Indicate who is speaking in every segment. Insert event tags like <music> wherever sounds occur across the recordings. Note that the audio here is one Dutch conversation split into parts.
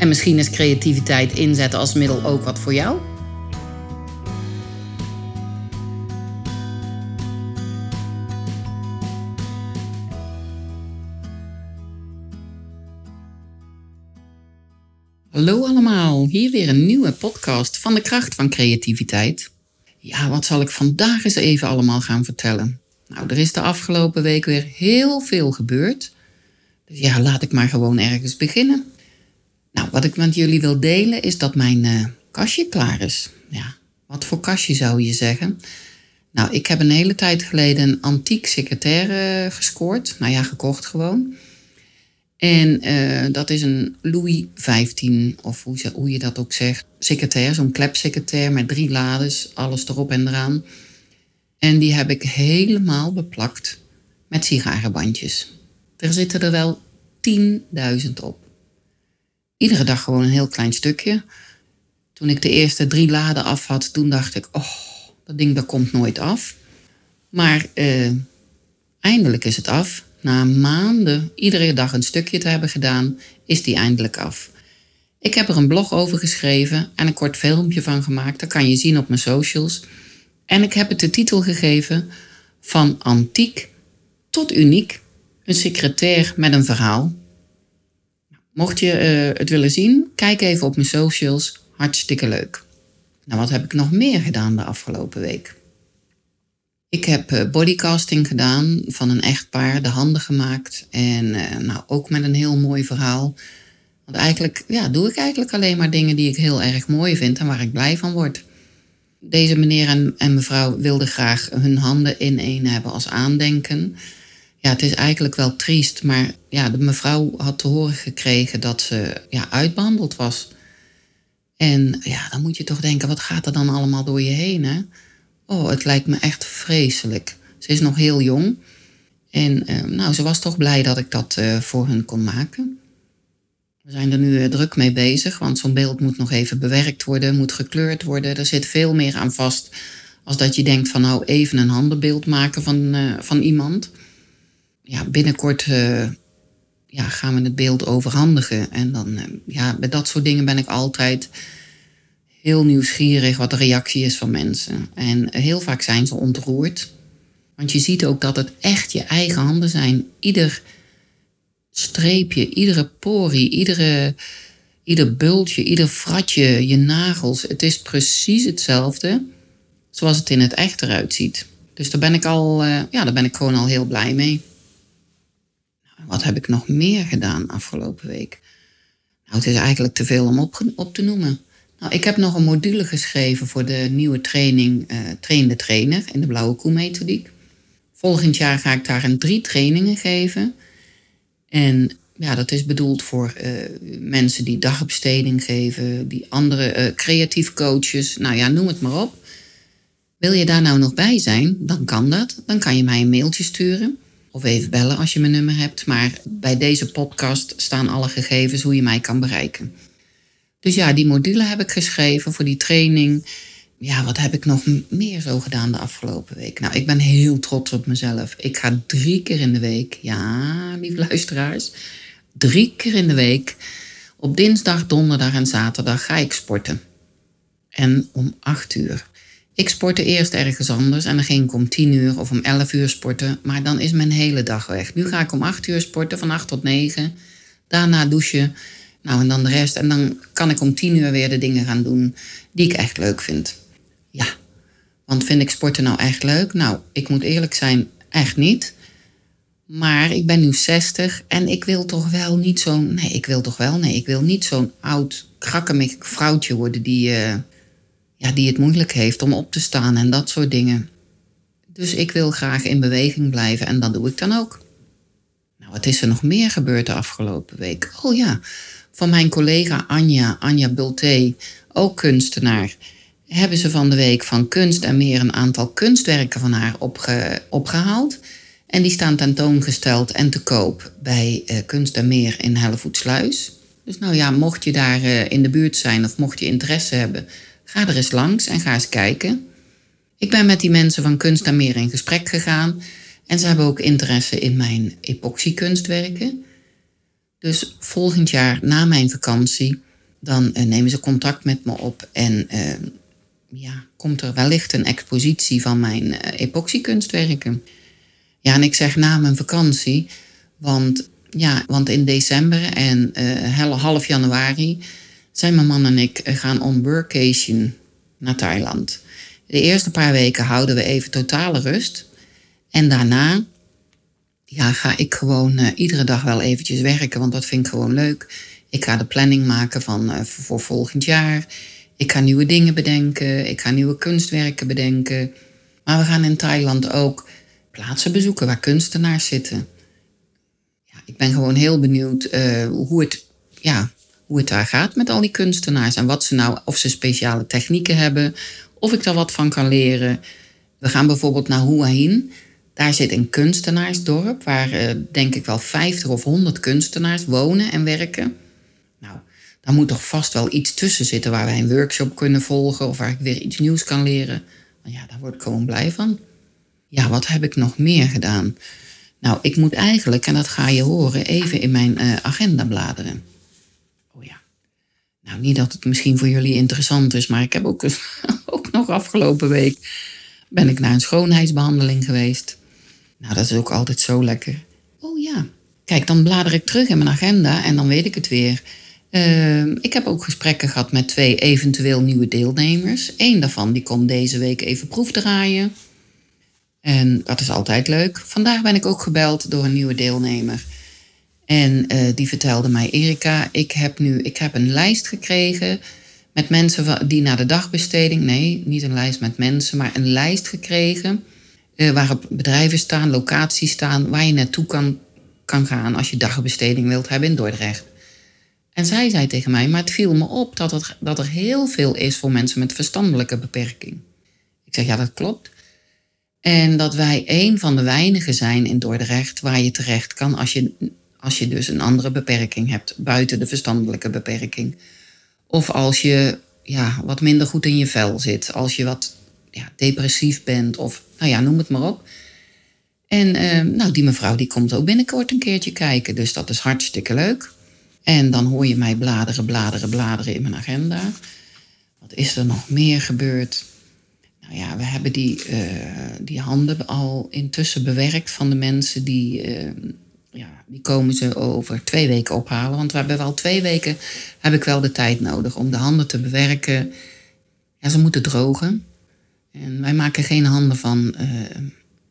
Speaker 1: En misschien is creativiteit inzetten als middel ook wat voor jou? Hallo allemaal, hier weer een nieuwe podcast van de kracht van creativiteit. Ja, wat zal ik vandaag eens even allemaal gaan vertellen? Nou, er is de afgelopen week weer heel veel gebeurd. Dus ja, laat ik maar gewoon ergens beginnen. Nou, wat ik met jullie wil delen is dat mijn uh, kastje klaar is. Ja, wat voor kastje zou je zeggen? Nou, ik heb een hele tijd geleden een antiek secretaire gescoord. Nou ja, gekocht gewoon. En uh, dat is een Louis XV, of hoe, hoe je dat ook zegt, secretair, zo'n klepsecretair met drie lades, alles erop en eraan. En die heb ik helemaal beplakt met sigarenbandjes. Er zitten er wel 10.000 op. Iedere dag gewoon een heel klein stukje. Toen ik de eerste drie laden af had, toen dacht ik, oh, dat ding dat komt nooit af. Maar uh, eindelijk is het af. Na maanden iedere dag een stukje te hebben gedaan, is die eindelijk af. Ik heb er een blog over geschreven en een kort filmpje van gemaakt. Dat kan je zien op mijn socials. En ik heb het de titel gegeven van antiek tot uniek. Een secretair met een verhaal. Mocht je uh, het willen zien, kijk even op mijn socials. Hartstikke leuk. Nou, wat heb ik nog meer gedaan de afgelopen week? Ik heb uh, bodycasting gedaan van een echtpaar, de handen gemaakt. En uh, nou, ook met een heel mooi verhaal. Want eigenlijk ja, doe ik eigenlijk alleen maar dingen die ik heel erg mooi vind en waar ik blij van word. Deze meneer en, en mevrouw wilden graag hun handen in één hebben als aandenken. Ja, het is eigenlijk wel triest, maar ja, de mevrouw had te horen gekregen dat ze ja, uitbehandeld was. En ja, dan moet je toch denken, wat gaat er dan allemaal door je heen, hè? Oh, het lijkt me echt vreselijk. Ze is nog heel jong. En uh, nou, ze was toch blij dat ik dat uh, voor hun kon maken. We zijn er nu uh, druk mee bezig, want zo'n beeld moet nog even bewerkt worden, moet gekleurd worden. Er zit veel meer aan vast als dat je denkt van nou even een handenbeeld maken van, van iemand. Ja, binnenkort ja, gaan we het beeld overhandigen. En dan, ja, bij dat soort dingen ben ik altijd heel nieuwsgierig wat de reactie is van mensen. En heel vaak zijn ze ontroerd. Want je ziet ook dat het echt je eigen handen zijn. Ieder streepje, iedere porie, iedere, ieder bultje, ieder fratje, je nagels. Het is precies hetzelfde zoals het in het echt eruit ziet. Dus daar ben ik al, uh, ja, daar ben ik gewoon al heel blij mee. Wat heb ik nog meer gedaan afgelopen week? Nou, het is eigenlijk te veel om op, te noemen. Nou, ik heb nog een module geschreven voor de nieuwe training uh, Train de Trainer in de Blauwe Koe methodiek. Volgend jaar ga ik daar een drie trainingen geven. En ja, dat is bedoeld voor uh, mensen die dagbesteding geven, die andere uh, creatief coaches, nou ja, noem het maar op. Wil je daar nou nog bij zijn, dan kan dat. Dan kan je mij een mailtje sturen of even bellen als je mijn nummer hebt. Maar bij deze podcast staan alle gegevens hoe je mij kan bereiken. Dus ja, die module heb ik geschreven voor die training. Ja, wat heb ik nog meer zo gedaan de afgelopen week? Nou, ik ben heel trots op mezelf. Ik ga drie keer in de week, ja, lieve luisteraars, drie keer in de week, op dinsdag, donderdag en zaterdag ga ik sporten. En om acht uur. Ik sportte eerst ergens anders en dan ging ik om tien uur of om elf uur sporten, maar dan is mijn hele dag weg. Nu ga ik om acht uur sporten, van acht tot negen. Daarna douchen Nou, en dan de rest. En dan kan ik om tien uur weer de dingen gaan doen die ik echt leuk vind. Ja, want vind ik sporten nou echt leuk? Nou, ik moet eerlijk zijn, echt niet. Maar ik ben nu 60 en ik wil toch wel niet zo'n. Nee, ik wil toch wel. Nee, ik wil niet zo'n oud, krakkemig vrouwtje worden die, uh, ja, die het moeilijk heeft om op te staan en dat soort dingen. Dus ik wil graag in beweging blijven en dat doe ik dan ook. Nou, wat is er nog meer gebeurd de afgelopen week? Oh ja, van mijn collega Anja, Anja Bulté, ook kunstenaar, hebben ze van de week van Kunst en Meer een aantal kunstwerken van haar opge opgehaald. En die staan tentoongesteld en te koop bij uh, Kunst en Meer in Hellevoetsluis. Dus nou ja, mocht je daar uh, in de buurt zijn of mocht je interesse hebben, ga er eens langs en ga eens kijken. Ik ben met die mensen van Kunst en Meer in gesprek gegaan. En ze hebben ook interesse in mijn epoxykunstwerken. Dus volgend jaar na mijn vakantie, dan uh, nemen ze contact met me op en ja, komt er wellicht een expositie van mijn epoxykunstwerken. Ja, en ik zeg na mijn vakantie, want, ja, want in december en uh, half januari zijn mijn man en ik eh, gaan on workation naar Thailand. De eerste paar weken houden we even totale rust. En daarna ja, ga ik gewoon uh, iedere dag wel eventjes werken, want dat vind ik gewoon leuk. Ik ga de planning maken van, uh, voor volgend jaar. Ik ga nieuwe dingen bedenken. Ik ga nieuwe kunstwerken bedenken. Maar we gaan in Thailand ook plaatsen bezoeken waar kunstenaars zitten. Ja, ik ben gewoon heel benieuwd hoe, het, ja, hoe het daar gaat met al die kunstenaars. En wat ze nou, of ze speciale technieken hebben, of ik daar wat van kan leren. We gaan bijvoorbeeld naar Hua Hin. Daar zit een kunstenaarsdorp waar uh, denk ik wel 50 of 100 kunstenaars wonen en werken. Nou, daar moet toch vast wel iets tussen zitten waar wij een workshop kunnen volgen of waar ik weer iets nieuws kan leren. Ja, daar word ik gewoon blij van ja, wat heb ik nog meer gedaan? Nou, ik moet eigenlijk, en dat ga je horen, even in mijn uh, agenda bladeren. Nou, niet dat het misschien voor jullie interessant is, maar ik heb ook, <laughs> ook nog afgelopen week ben ik naar een schoonheidsbehandeling geweest. Nou, dat is ook altijd zo lekker. Oh ja. Kijk, dan blader ik terug in mijn agenda en dan weet ik het weer. Uh, ik heb ook gesprekken gehad met twee eventueel nieuwe deelnemers. Eén daarvan die komt deze week even proefdraaien. En dat is altijd leuk. Vandaag ben ik ook gebeld door een nieuwe deelnemer. En uh, die vertelde mij, Erika, ik heb nu ik heb een lijst gekregen met mensen die naar de dagbesteding, nee, niet een lijst met mensen, maar een lijst gekregen uh, waarop bedrijven staan, locaties staan, waar je naartoe kan, kan gaan als je dagbesteding wilt hebben in Dordrecht. En zij zei tegen mij, maar het viel me op dat, het, dat er heel veel is voor mensen met verstandelijke beperking. Ik zeg, ja, dat klopt. En dat wij een van de weinigen zijn in Dordrecht waar je terecht kan als je, als je dus een andere beperking hebt, buiten de verstandelijke beperking. Of als je ja, wat minder goed in je vel zit, als je wat ja, depressief bent of nou ja, noem het maar op. En uh, nou, die mevrouw die komt ook binnenkort een keertje kijken, dus dat is hartstikke leuk. En dan hoor je mij bladeren, bladeren, bladeren in mijn agenda. Wat is er nog meer gebeurd? Nou ja, we hebben die, uh, die handen al intussen bewerkt van de mensen die, uh, ja, die komen ze over twee weken ophalen. Want we hebben wel twee weken, heb ik wel de tijd nodig om de handen te bewerken. Ja, ze moeten drogen. En wij maken geen handen van uh,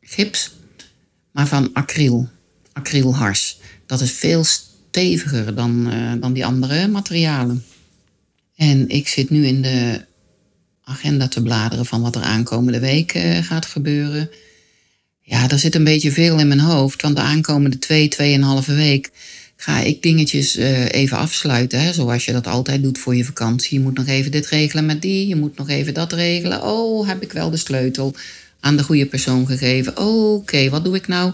Speaker 1: gips, maar van acryl, acrylhars. Dat is veel steviger dan, dan die andere materialen. En ik zit nu in de agenda te bladeren van wat er aankomende week uh, gaat gebeuren. Ja, er zit een beetje veel in mijn hoofd, want de aankomende twee, tweeënhalve week ga ik dingetjes uh, even afsluiten. Hè, zoals je dat altijd doet voor je vakantie. Je moet nog even dit regelen met die, je moet nog even dat regelen. Oh, heb ik wel de sleutel aan de goede persoon gegeven? Oké, wat doe ik nou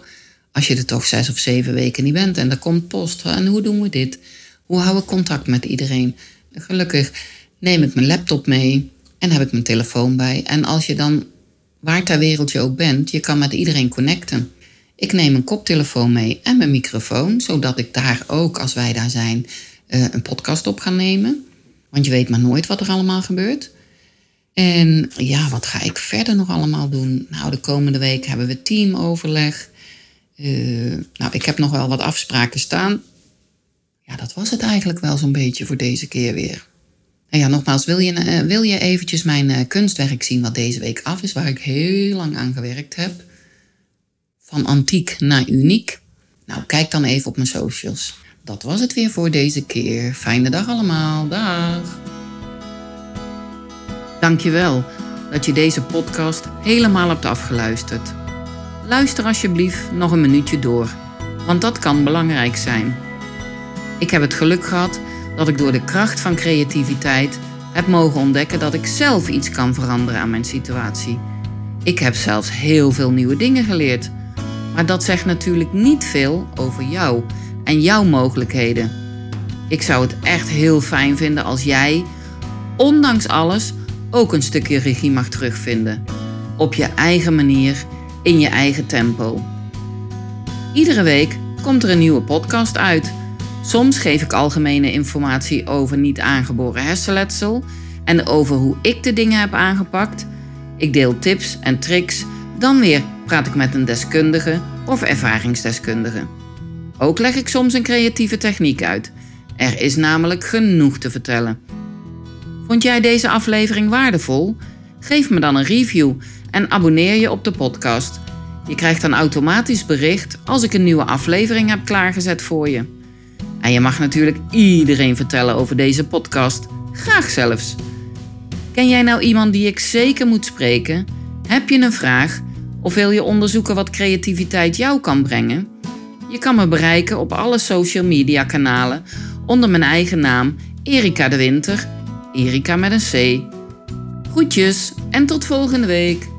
Speaker 1: als je er toch zes of zeven weken niet bent en er komt post? En hoe doen we dit? Hoe hou ik contact met iedereen? Gelukkig neem ik mijn laptop mee. En heb ik mijn telefoon bij. En als je dan, waar ter wereld je ook bent, je kan met iedereen connecten. Ik neem een koptelefoon mee en mijn microfoon, zodat ik daar ook, als wij daar zijn, eh, een podcast op ga nemen. Want je weet maar nooit wat er allemaal gebeurt. En ja, wat ga ik verder nog allemaal doen? Nou, de komende week hebben we teamoverleg. Uh, nou, ik heb nog wel wat afspraken staan. Ja, dat was het eigenlijk wel zo'n beetje voor deze keer weer. Ja, nogmaals, wil je, uh, wil je eventjes mijn uh, kunstwerk zien wat deze week af is, waar ik heel lang aan gewerkt heb? Van antiek naar uniek? Nou, kijk dan even op mijn socials. Dat was het weer voor deze keer. Fijne dag allemaal. Dag. Dankjewel dat je deze podcast helemaal hebt afgeluisterd. Luister alsjeblieft nog een minuutje door, want dat kan belangrijk zijn. Ik heb het geluk gehad dat ik door de kracht van creativiteit heb mogen ontdekken dat ik zelf iets kan veranderen aan mijn situatie. Ik heb zelfs heel veel nieuwe dingen geleerd. Maar dat zegt natuurlijk niet veel over jou en jouw mogelijkheden. Ik zou het echt heel fijn vinden als jij, ondanks alles, ook een stukje regie mag terugvinden. Op je eigen manier, in je eigen tempo. Iedere week komt er een nieuwe podcast uit. Soms geef ik algemene informatie over niet aangeboren hersenletsel en over hoe ik de dingen heb aangepakt. Ik deel tips en tricks, dan weer praat ik met een deskundige of ervaringsdeskundige. Ook leg ik soms een creatieve techniek uit. Er is namelijk genoeg te vertellen. Vond jij deze aflevering waardevol? Geef me dan een review en abonneer je op de podcast. Je krijgt dan automatisch bericht als ik een nieuwe aflevering heb klaargezet voor je. En je mag natuurlijk iedereen vertellen over deze podcast. Graag zelfs. Ken jij nou iemand die ik zeker moet spreken? Heb je een vraag? Of wil je onderzoeken wat creativiteit jou kan brengen? Je kan me bereiken op alle social media kanalen onder mijn eigen naam Erika de Winter. Erika met een C. Groetjes en tot volgende week.